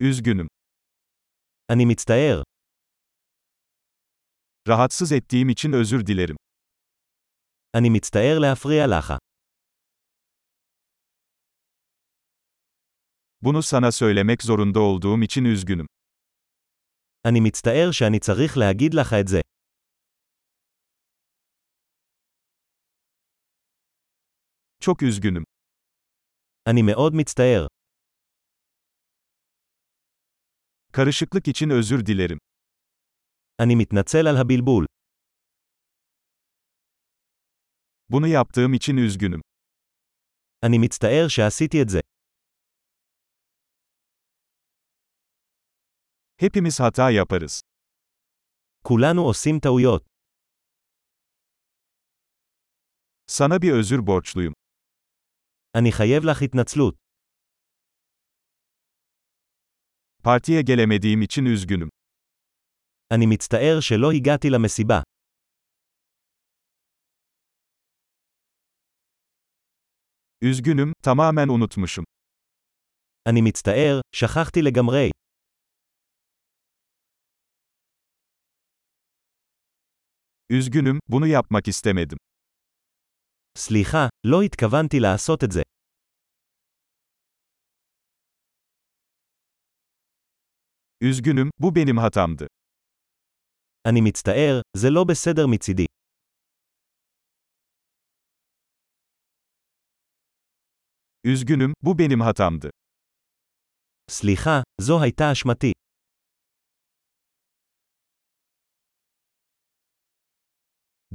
Üzgünüm. אני מצטער. Rahatsız ettiğim için özür dilerim. אני מצטער להפריע לך. Bunu sana söylemek zorunda olduğum için üzgünüm. אני מצטער שאני צריך להגיד לך את זה. Çok üzgünüm. אני מאוד מצטער. Karışıklık için özür dilerim. אני מתנצל על הבלבול. Bunu yaptığım için üzgünüm. אני מצטער שעשיתי את זה. Hepimiz hata yaparız. כולנו עושים טעויות. Sana bir özür borçluyum. אני חייב לך התנצלות. Partiye gelemediğim için üzgünüm. אני מצטער שלא הגעתי למסיבה. Üzgünüm, tamamen unutmuşum. אני מצטער, שכחתי לגמרי. Üzgünüm, bunu yapmak istemedim. סליחה, לא התכוונתי לעשות את זה. Üzgünüm, bu benim hatamdı. אני מצטער, זה לא בסדר מצידי. Üzgünüm, bu benim hatamdı. סליחה, זו הייתה אשמתי.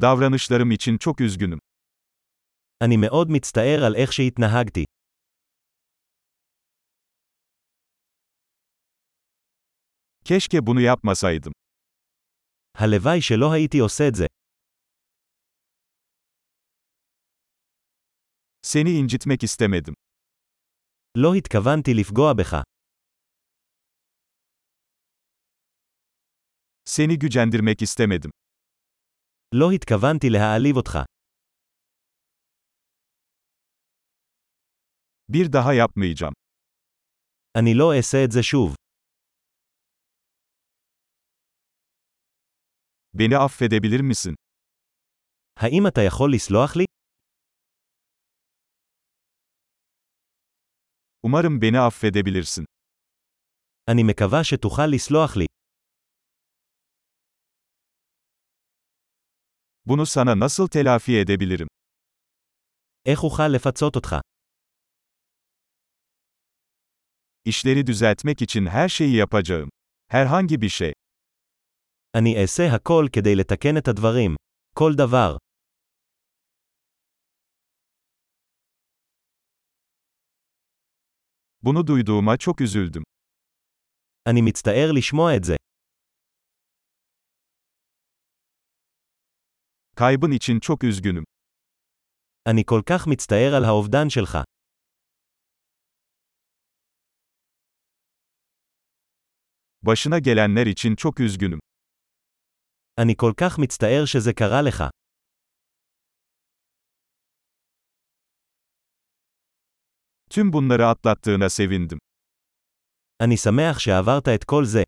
Davranışlarım için çok üzgünüm. אני מאוד מצטער על איך שהתנהגתי. Keşke bunu yapmasaydım. הלוואי שלא הייתי עושה את זה. Seni incitmek istemedim. לא התכוונתי לפגוע בך. Seni gücendirmek istemedim. לא התכוונתי להעליב אותך. Bir daha yapmayacağım. אני לא אעשה את זה שוב. Beni affedebilir misin? האם אתה יכול לסלוח לי? Umarım beni affedebilirsin. אני מקווה שתוכל לסלוח לי. Bunu sana nasıl telafi edebilirim? איך אוכל לפצות אותך? İşleri düzeltmek için her şeyi yapacağım. Herhangi bir şey. אני אעשה הכל כדי לתקן את הדברים. כל דבר. Bunu duyduğuma çok üzüldüm. אני מצטער לשמוע את זה. Kaybın için çok üzgünüm. אני כל כך מצטער על האובדן שלך. Başına gelenler için çok üzgünüm. אני כל כך מצטער שזה קרה לך. Tüm bunları atlattığına sevindim. אני שמח שעברת את כל זה.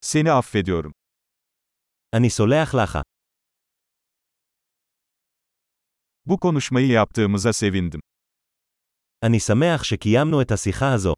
Seni affediyorum. אני סולח לך. Bu konuşmayı yaptığımıza sevindim. אני שמח שקיימנו את השיחה הזו.